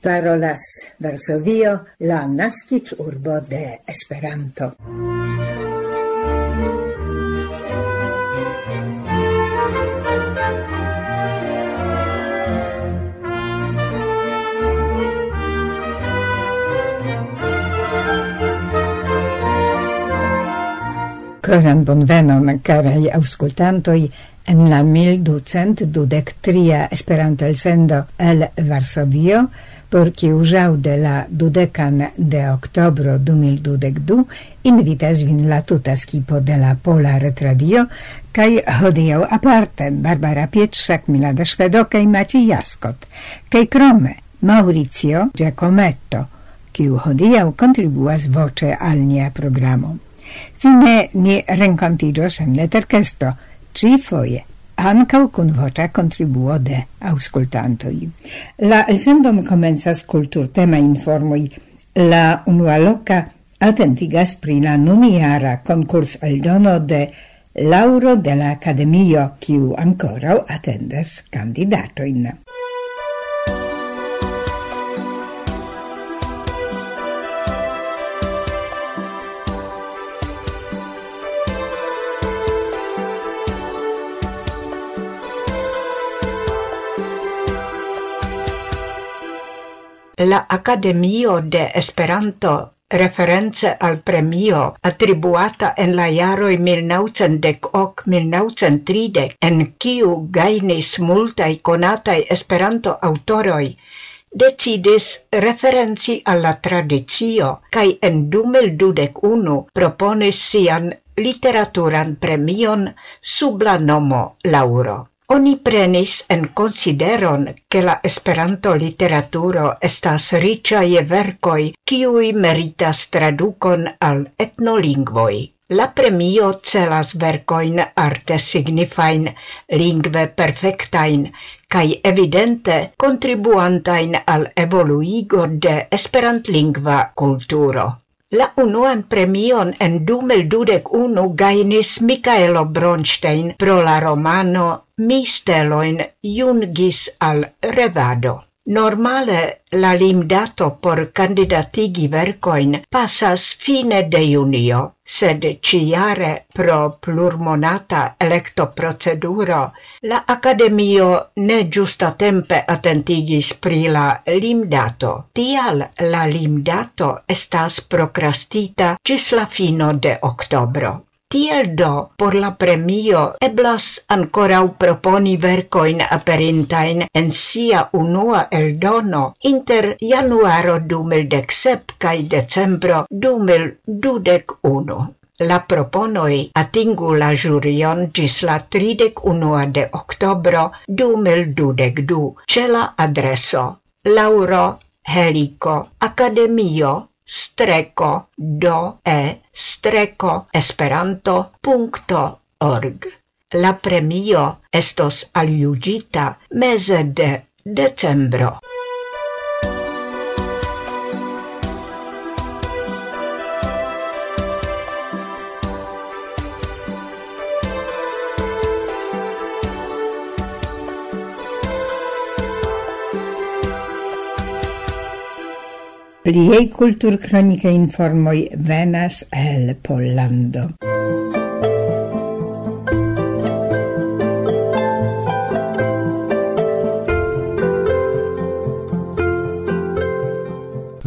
parolas Varsovio, la nascic urbo de Esperanto. Coran bonvenon, carai auscultantoi, en la 1223 Esperanto elsendo el Varsovio, por qui usau de la dudecan de octobro 2022 invitas vin la tuta skipo de la Pola Retradio kai hodiau aparte Barbara Pietrzak, Milada Szwedo kai Maciej Jaskot kai krome Maurizio Giacometto kiu hodiau kontribuas voce al nia programo. Fine ni renkontiĝos en letterkesto, ĉifoje ancau cun voĉa contribuo de auscultantoi. La elsendom comensas cultur tema informoi. La unualoka atentigas pri la concurs al dono de Lauro de la Akademio, kiu ankoraŭ atendas kandidatojn. la Academio de Esperanto reference al premio attribuata en la jaroj 1910-1930 en kiu gainis multaj konataj Esperanto-aŭtoroj, decidis referenci alla tradizio kaj en 2021 proponis sian literaturan premion sub la nomo Lauro. Oni prenis en consideron che la Esperanto literaturo estas riĉa je verkoj kiuj meritas tradukon al etnolingvoj. La premio celas verkojn arte signifajn, lingve perfektajn kaj evidente kontribuantajn al evoluigo de esperantlingva kulturo. La unuan premion en 2021 gainis Michaelo Bronstein pro la romano Mi jungis al revado. Normale la limdato por candidatigi vercoin passas fine de junio, sed ciare pro plurmonata electo proceduro la Academio ne giusta tempe attentigis pri la limdato. Tial la limdato estas procrastita cis la fino de octobro. Tiel do, por la premio eblas ancorau proponi vercoin aperintain en sia unua eldono inter januaro 2017 cae decembro 2021. La proponoi atingu la jurion gis la 31 de oktobro 2022 ce la adreso Lauro Helico Academio streco do e streco esperanto punto org. La premio estos aliugita mese de decembro. Pliei kulturkronike informoi venas el Pollando.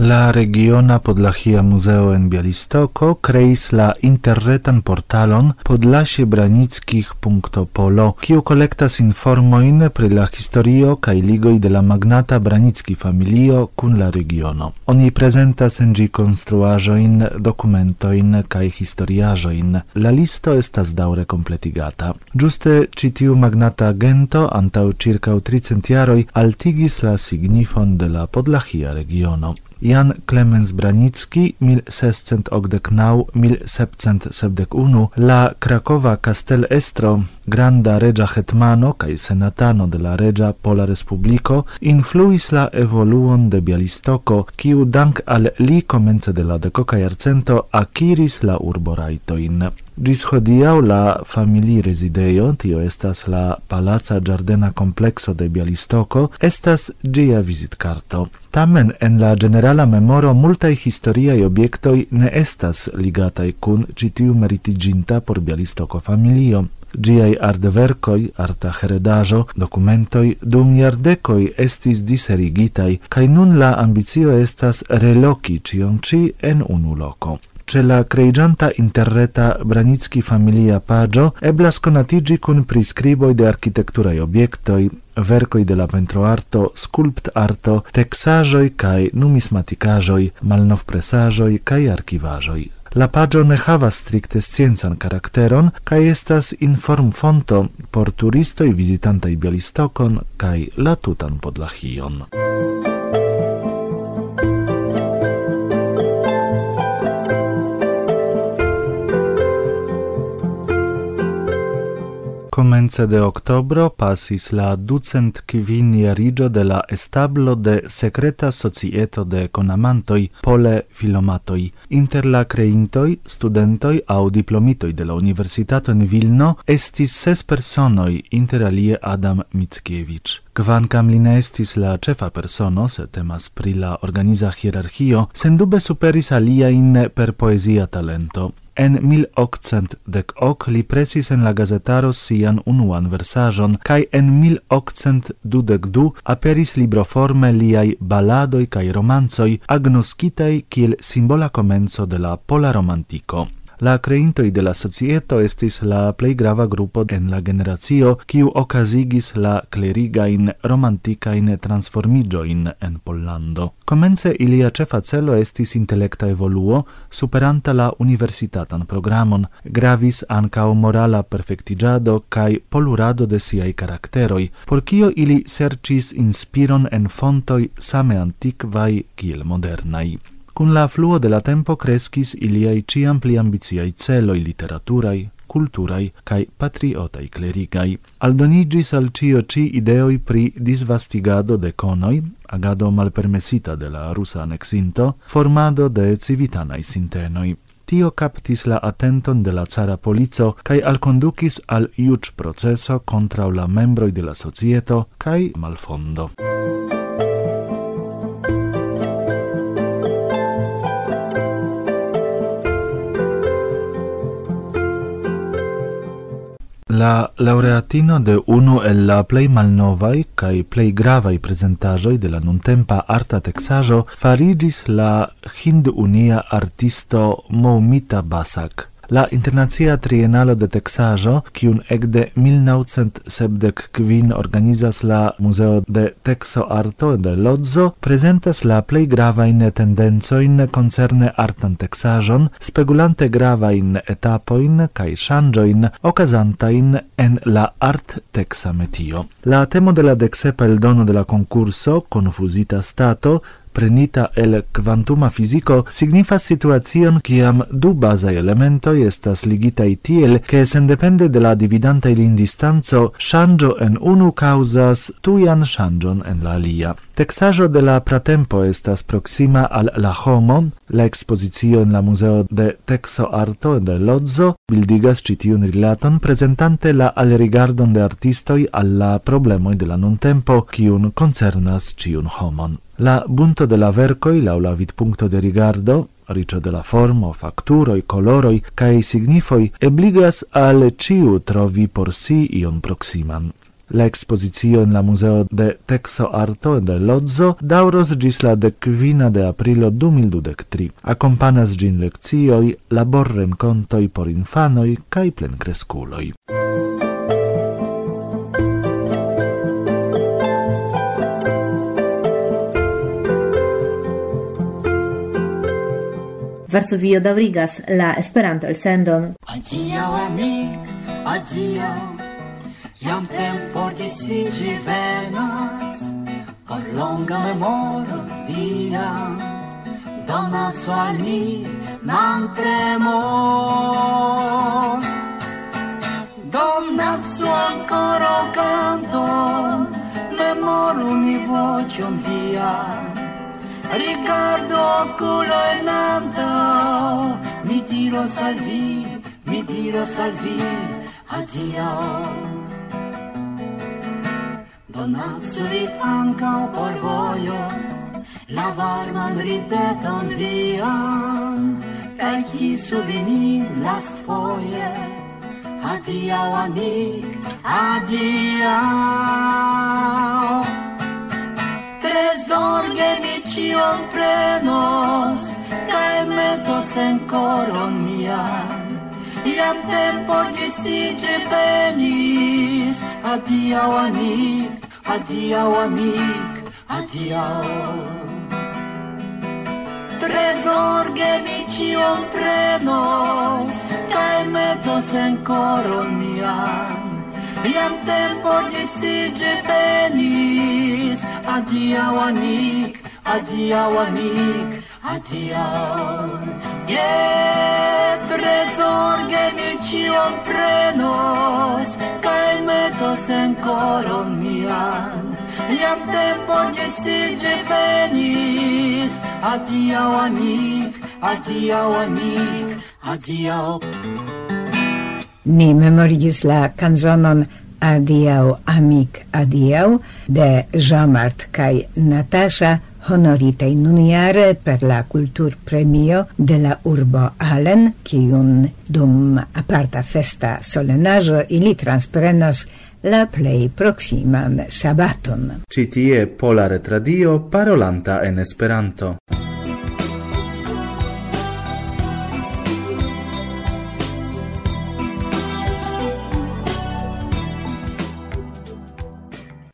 La regiona Podlachia Muzeo en Bialistoko kreis la interretan portalon podlasiebranickich.polo, kiu kolektas informojn pri la historio kaj ligoj de la magnata Branicki familio kun la regiono. Oni prezentas en ĝi konstruaĵojn, dokumentojn kaj historiaĵojn. La listo estas daŭre kompletigata. Ĝuste ĉi tiu magnata agento antaŭ ĉirkaŭ tricent jaroj altigis la signifon de la Podlachia regiono. Jan Klemens Branicki, mil sescent ogdek nau, mil sepcent sebdek unu, la Krakowa Castel Estro, granda regia hetmano kaj senatano de la regia Pola Respubliko, influis la evoluon de Bialistoko, kiu dank al li komence de la dekoka jarcento akiris la urboraitoin. Gis hodiau la famili residejo, tio estas la palaca giardena komplekso de Bialistoko, estas gia vizitkarto. Tamen en la generala memoro multaj historiaj objektoj ne estas ligataj kun ĉi tiu meritiĝinta por Bialistoko familio. Giai artverkoj, arta heredajo, documentoi, dum iardecoi estis diserigitai, cae nun la ambicio estas reloki cion ci en unu loco. Ce la creigianta interreta Branicki familia Pagio eblas conatigi kun prescriboi de arkitekturaj obiectoi, vercoi de la pentroarto, sculptarto, texajoi cae numismaticajoi, malnovpresajoi cae archivajoi. La pagio ne havas stricte sciencan karakteron kaj estas informfonto por turistoj vizitantaj Bialistokon kaj la tutan Podlachion. comence de octobro pasis la ducent quivin iarigio de la establo de secreta societo de conamantoi pole filomatoi. Inter la creintoi, studentoi au diplomitoi de la Universitato in Vilno estis ses personoi, inter alie Adam Mickiewicz. Kvankam li ne estis la cefa persono, se temas pri la organiza hierarchio, sendube superis aliain per poesia talento. En 1818 li presis en la gazetaro sian unuan versajon, kaj en 1822 aperis libroforme liai baladoj kai romancoj agnoskitaj kiel simbola comenzo de la pola romantico. La creintoi de la societo estis la plei grava gruppo en la generatio kiu ocasigis la clerigain romanticain transformigioin en Pollando. Comence ilia cefa celo estis intellecta evoluo, superanta la universitatan programon, gravis ancao morala perfectigiado cae polurado de siai caracteroi, por kio ili sercis inspiron en fontoi same antiquai kiel modernai. Cun la fluo de la tempo crescis iliai ciam pli ambiziai celoi literaturai, culturai cae patriotai clerigai. Aldonigis al cio ci ideoi pri disvastigado de conoi, agado malpermesita de la rusa anexinto, formado de civitanai sintenoi. Tio captis la attenton de la cara polico cae alconducis al iuc proceso contra la membroi de la societo cae malfondo. La laureatino de unu el la plei malnovai cae plei gravai presentajoi de la nuntempa arta texajo farigis la hindunia artisto Moumita Basak. La Internacia Trienalo de Texajo, kiun ekde 1975 organizas la Muzeo de Texo Arto de Lodzo, prezentas la plej gravajn tendencojn koncerne artan Texajon, spegulante gravajn etapojn kaj ŝanĝojn okazantajn en la art texa metio. La temo de la deksepa eldono de la konkurso Konfuzita Stato prenita el quantuma fisico signifas situacion kiam du bazaj elementoj estas ligitaj tiel ke sendepende de la dividanta ilin distanco ŝanĝo en unu kaŭzas tujan ŝanĝon en la alia. Texajo de la pratempo estas proxima al la homo, la exposizio en la Museo de Texo Arto de Lozzo bildigas citiun rilaton presentante la alrigardon de artistoi alla problemoi de la nuntempo, kiun concernas ciun homon. La bunto de la vercoi laŭ la vidpunkto de rigardo, riccio de la formo, facturoi, coloroi, cae signifoi, ebligas al ciu trovi por si ion proximan. La exposizio en la Museo de Texo Arto de Lodzo dauros gis la dekvina de aprilo 2023. Akompanas ĝin labor rencontoi por infanoj kaj plenkreskuloj. verso vio daurigas la Esperanto-elsendon. Adiaŭ, amik, adiaŭ, jam tempo disiĝi venas, por longa memoro via, donacu al ni nan tremor. Donacu ancora canto, memoru mi vocion via, Ricordo Colainando, mi dirò salvi, mi dirò salvi, addio. Donați-vi anca por voio, la varman rideton vian, kaj kisuvi la lastfoje, addio amico, addio. cion prenos kaj metos en coron mian. Iam tempo disige venis adiaŭ amic, adiao amic, adiaŭ tre mi cion prenos kaj metos en coron mian. Iam tempo disige venis, adiaŭ amic, adiau amic, adiau. Je tre mi cion prenos, cae metos en coron mian. Iam tempo gesige venis, adiau amic, adiau amic, adiau. Ni memorigis la canzonon Adiau amic adiau de Jean-Marc kai Natasha honoritaj nunjare per la kulturpremio de la urbo Allen, kiun dum aparta festa solenaĵo ili transprenos la plei proksiman sabaton. Citie Pola Retradio parolanta en Esperanto.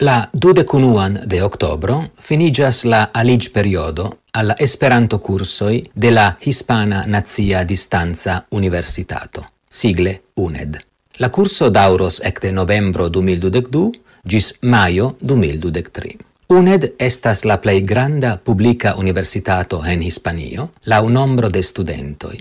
La dudecunuan de oktobro finigas la aliĝperiodo al alla esperanto cursoi de la Hispana Nazia Distanza Universitato, sigle UNED. La kurso dauros ecte novembro 2022 ĝis majo 2023. UNED estas la plej granda publika universitato en Hispanio laŭ nombro de studentoj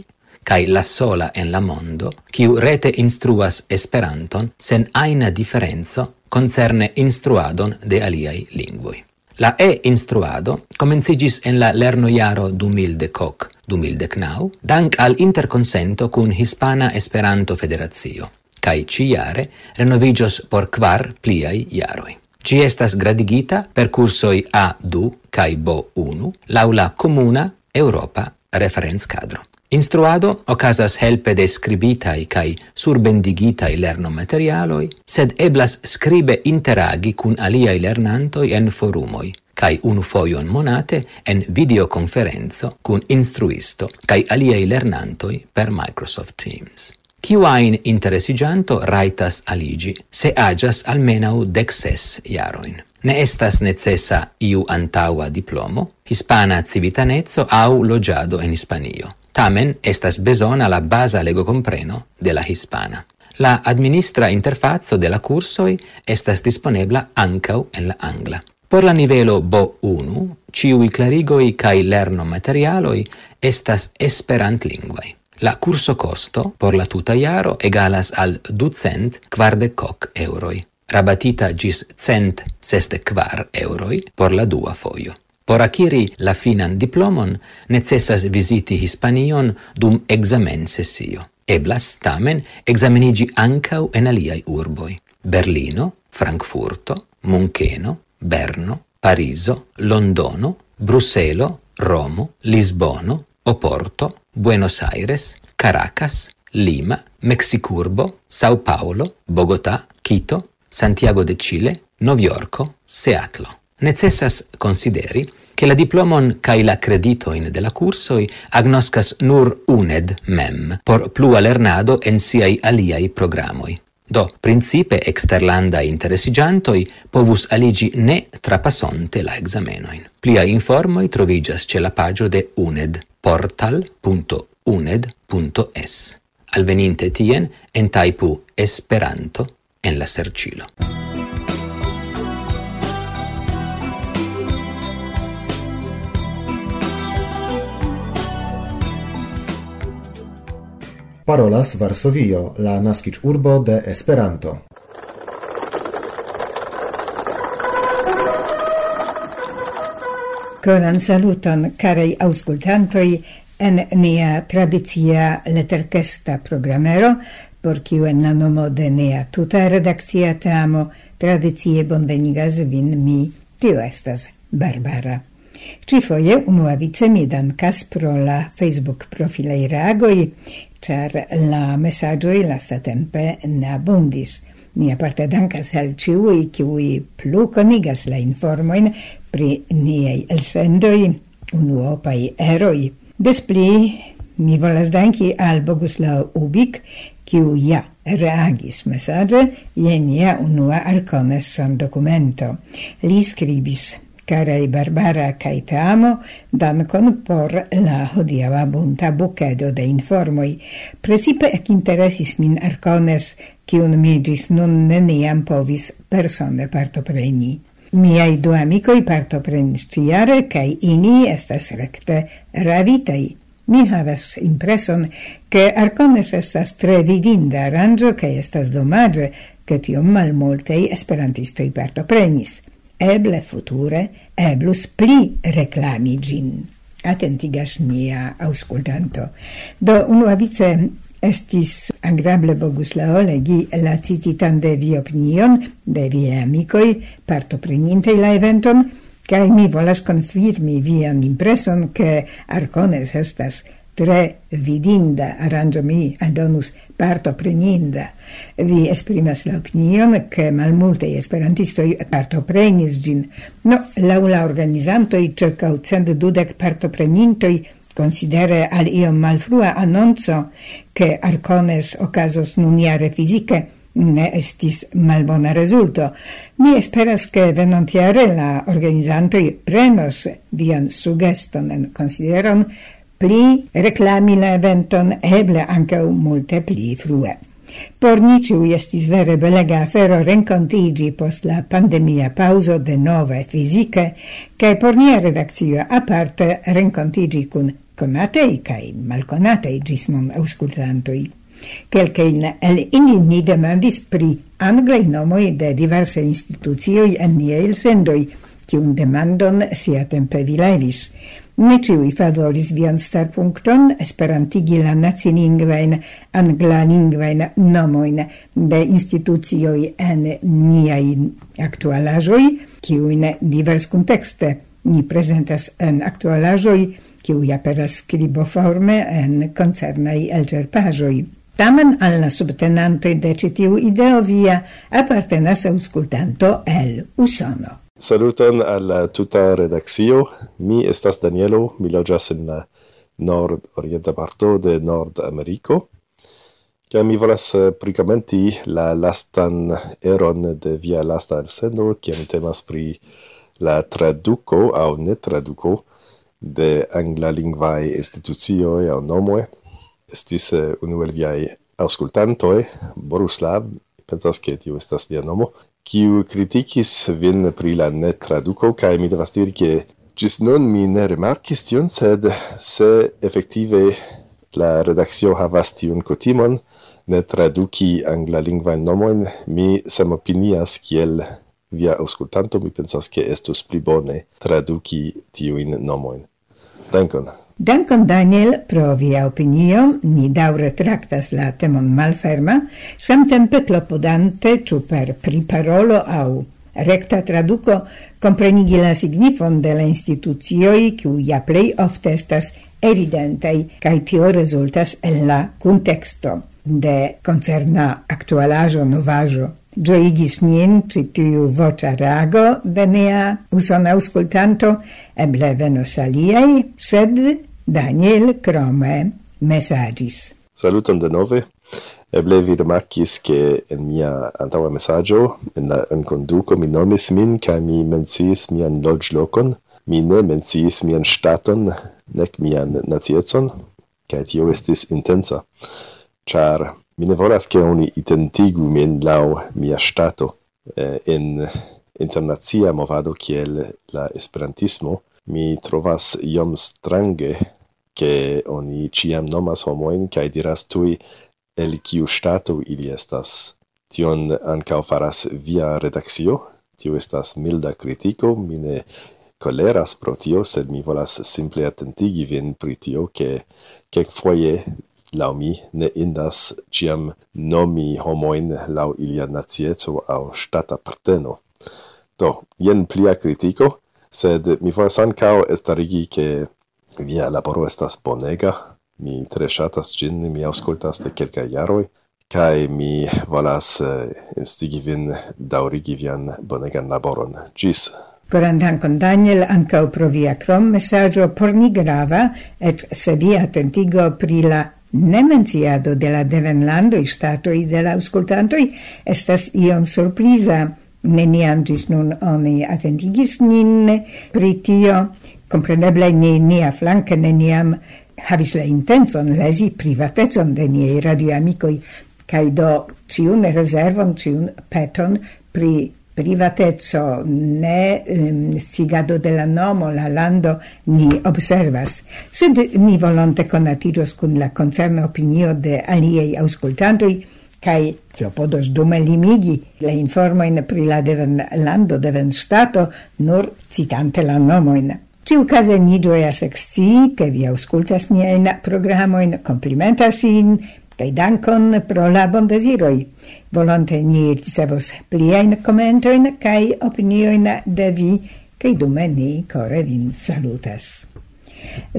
kaj la sola en la mondo kiu rete instruas Esperanton sen aina diferenco concerne instruadon de aliai lingvoi. La e-instruado comencigis en la lernojaro 2000 coc, dank al interconsento cun Hispana Esperanto Federazio, cae ciare renovigios por quar pliai iaroi. Ci estas gradigita per cursoi A2 cae B1 laula comuna Europa referenz cadro. Instruado ocasas helpe de scribitai kai surbendigitai lerno materialoi, sed eblas scribe interagi kun aliai lernantoi en forumoi, kai unu foion monate en videoconferenzo kun instruisto kai aliai lernantoi per Microsoft Teams. Kiuain interesigianto raitas aligi, se agias almenau dexes iaroin. Ne estas necessa iu antaua diplomo, hispana civitanezzo au logiado en Hispanio. Tamen estas besona la basa legocompreno de la hispana. La administra interfazzo de la cursoi estas disponebla ancau en la angla. Por la nivelo B1, ciui clarigoi cae lerno materialoi estas esperant-lingvai. La curso costo por la tuta iaro egalas al ducent quardecoc euroi, rabatita gis cent seste quar euroi por la dua foio. Por akiri la finan diplomon necessas visiti Hispanion dum examen sessio. Eblas tamen examenigi ancau en aliai urboi. Berlino, Frankfurto, Muncheno, Berno, Pariso, Londono, Bruselo, Romo, Lisbono, Oporto, Buenos Aires, Caracas, Lima, Mexicurbo, Sao Paulo, Bogotà, Quito, Santiago de Chile, Noviorco, Seattle. Necessas consideri che la diplomon kai la creditoin de la cursoi agnoscas nur uned mem por plua lernado en siai aliai programoi. Do, principe exterlanda interesigiantoi povus aligi ne trapasonte la examenoin. Plia informoi trovigas ce la pagio de uned portal.uned.es. Alveninte tien, entaipu Esperanto en la sercilo. parolas Varsovio, la naskiĝurbo de Esperanto. Coran saluton, carei aŭskultantoj, en nia tradicia letterkesta programero, por kiu en la nomo de nia tuta redakcia teamo tradizie bonvenigas vin mi, tio estas Barbara. Cifoje unua vice mi dankas pro la Facebook profilei reagoj, char la messaggio lasta tempe ne abundis. Nia parte dankas al ciui, ciui plu conigas la informoin pri niei elsendoi, unuopai eroi. Despli mi volas danki al Boguslav Ubik, kiu ja reagis message, je nia unua arcones son documento. Li scribis Carai Barbara cae Teamo, dankon por la hodiava bunta bucedo de informoi. Precipe ec interesis min arcones, cium mi gis nun neniam povis persone partopreni. Miai du amicoi partoprenis ciare, cae ini estas recte ravitei. Mi havas impreson che Arcones estas tre vidinda aranjo, cae estas domage, che tiom malmultaj esperantistoi partoprenis eble future eblus pli reklami gin. Atentigas nia auscultanto. Do unua vice estis agrable Boguslao legi la cititan de vi opinion de vi amicoi partoprenintei la eventon, cae mi volas confirmi vian impreson che Arcones estas tre vidinda arrangiami adonus parto preninda. Vi esprimas la opinion che malmultei esperantisto parto prenis gin. No, laula organizantoi circa ucendo dudec parto prenintoi considere al iom malfrua annonco che Arcones ocasos nuniare fisiche ne estis malbona resulto. Mi esperas che venontiare la organizantoi prenos vian sugeston en consideron pli reklami la eventon, eble ankaŭ multe pli frue. Por ni estis vere belega afero rencontigi post la pandemia pauso de nove fisiche, cae por nia redakcio aparte rencontigi cun conatei cae malconatei gis nun auscultantui. Quelcain el ili ni demandis pri anglai nomoi de diverse institucioi en niei sendoi, cium demandon sia tempe vi levis. Ne ciui favoris vian starpunkton esperantigi la nazilingvajn anglalingvajn nomoin de institucioi en niai actualajoi, ciuin divers contexte ni presentas en actualajoi, ciui aperas skriboforme en concernai elgerpajoi. Tamen al la subtenantoj de citiu ideo via apartenas auscultanto el Usono. Saluton al tuta redaxio. Mi estas Danielo, mi loĝas en la nord-orienta parto de Nord-Ameriko. Kaj mi volas eh, prikomenti la lastan eron de via lasta elsendo, kiam temas pri la traduko aŭ ne traduko de anglalingvaj institucioj aŭ nomoj. Estis eh, unu el viaj aŭskultantoj, Boruslav, pensas ke tio estas lia nomo, kiu kritikis vin pri la netraduko, kaj mi devas diri ke gis nun mi ne remarkis tion, sed se efektive la redakcio havas tiun kutimon, ne traduki anglalingvajn nomojn, mi samopinias kiel via auscultanto, mi pensas ke estus pli bone traduki tiuin nomojn. Dankon! Dankon Daniel pro via opinio, ni daure traktas la temon malferma, samtempe klopodante ĉu per priparolo aŭ recta traduco comprenigi la signifon de la institucioi kiu ja plei ofte estas evidentei cae tio resultas en la contexto de concerna actualajo novajo. Gioigis nien citiu voca reago de nea usona auscultanto, eble venos aliei, sed Daniel Crome messagis. Saluton de nove. Eble vi rimarkis che en mia antaua messaggio, en la enkonduko mi nomis min ca mi mencis mian loĝlokon. Mi ne mencis mian staton, nek mian naciecon, ca tio estis intensa, Char mi ne volas ke oni identigu min lau mia stato eh, en internazia movado kiel la esperantismo. Mi trovas iom strange che oni ciam nomas homoin cae diras tui el kiu stato ili estas. Tion ancao faras via redaxio, tio estas milda critico, mine coleras pro tio, sed mi volas simple attentigi vin pri tio, che quec foie, lau mi, ne indas ciam nomi homoin lau ilia naziezo au stata parteno. Do, jen plia critico, sed mi volas ancao estarigi che Via laboro estas bonega, mi tre ŝatas ĝin, mi aŭskultas de kelkaj jaroj kaj mi volas eh, instigi vin daŭrigi vian bonegan laboron. Ĝis! Coran dankon Daniel ankaŭ pro via krom messaggio por ni grava, et se via attentigo pri la nemenciado de la devenlandoj ŝtatoj de la auscultantoi, estas iom surprisa, Neniam gis nun oni attentigis nin pri tio, Compreneble ni nia flanke neniam havis la intenzon lesi privatezon de niei radioamicoi, cae do ciun reservon, ciun peton pri privatezzo ne um, sigado de la nomo la lando ni observas. Sed ni volonte conatiros cun la concerna opinio de aliei auscultantoi kai clopodos dume limigi la informo in pri la deven lando deven stato nur citante la nomo in Ci ukaze ni gioias exi, che vi auscultas niaen programoin, complimentas in, kai dankon pro la bondesiroi. Volonte ni ricevos pliain commentoin, kai opinioin de vi, kai dume ni core vin salutas.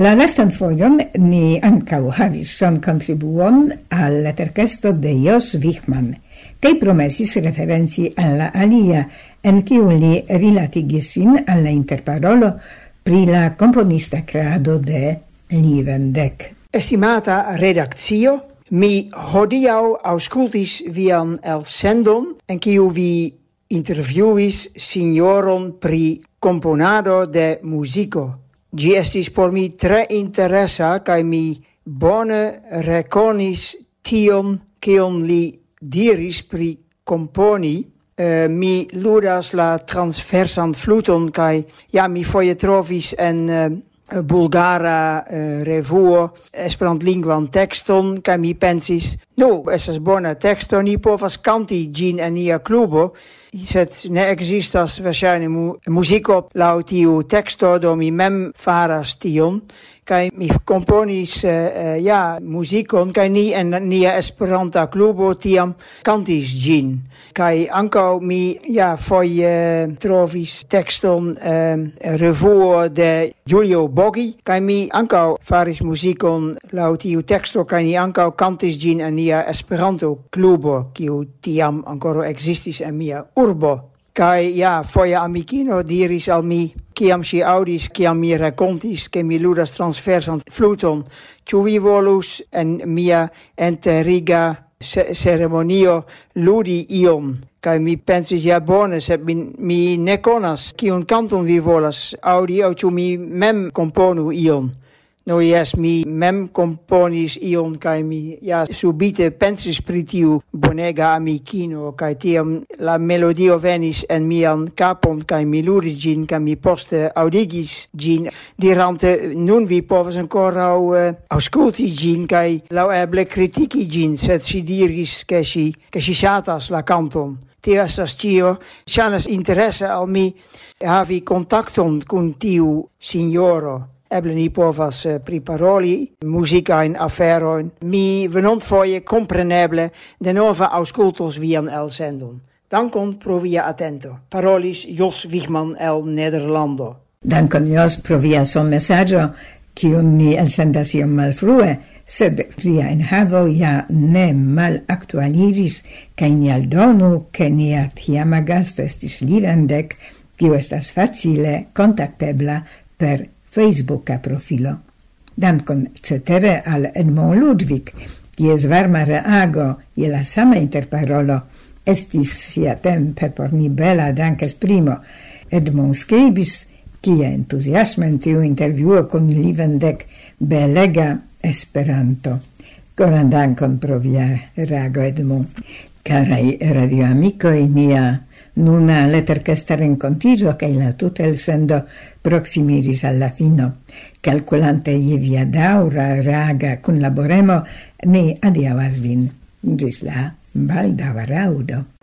La lastan fojon ni ancau havis son contribuon al lettercesto de Jos Wichmann, kaj promesis referenci alla alia, en kiu li rilatigis sin alla interparolo pri la componista creado de Livendek. Estimata redactio, mi hodiau auscultis vian el sendon, en kiu vi interviewis signoron pri componado de musico. Gi estis por mi tre interesa, kai mi bone reconis tion, kion li diris pri componi, uh, mi ludas la transversan fluton, kai ja, mi foie trovis en uh, bulgara uh, revuo esperant linguan texton kai mi pensis no esas bona texto ni povas canti gin en nia klubo sed ne existas verŝajne mu muziko laŭ tiu texto do mi mem faras tion kai mi componis uh, ja muzikon kai ni en nia esperanta klubo tiam kantis gin kai anko mi ja uh, trovis texton uh, revuo de Julio Boggi kai mi anko faris muzikon laŭ tiu texto kai ni anko kantis gin en nia via Esperanto klubo kiu tiam ancora existis en mia urbo. Kai ja, foia amikino diris al mi, kiam si audis, kiam mi racontis, ke mi ludas transversant fluton, ĉu vi volus en mia enteriga ceremonio ludi ion. Kai mi pensis ja bone, se mi, mi ne konas kiun kanton vi volas aŭdi aŭ ĉu mi mem komponu ion. No yes, mi mem componis ion kai mi ja subite pensis pri tiu bonega amicino, kai tiam la melodio venis en mian capon, kai mi luris gin, kaj mi poste audigis gin, dirante nun vi povas ankoraŭ uh, eh, ausculti gin, kai lau eble kritiki gin, sed si diris che si, che si satas la canton. tio estas tio, ŝanas interesse al mi havi kontakton cun tiu signoro eble ni povas uh, priparoli musicain afero Mi venont foie compreneble de nova auscultos vian el sendon. Dankon pro via attento. Parolis Jos Wiegman el Nederlando. Dankon Jos pro via son messaggio, kiun ni elsendas iom malfrue, sed ria enhavo ja ne mal actualiris, kai ni aldonu, ke nia tiama gasto estis livendek, kiu estas facile kontaktebla per Facebooka profilo. Dankon cetere al Edmond Ludwig, kies varma reago je la sama interparolo estis sia tempe por mi bela dank esprimo. Edmond scribis, kia entusiasmo in tiu intervjuo con li vendek belega Esperanto. Coran dankon pro via reago Edmond. Carai radioamicoi nia Nuna eh, lettercasta rencontigio che la tutta il sendo proximiris alla fino. Calculante je via daura raga con laboremo, ne adiavas vin. Gis la baldava raudo.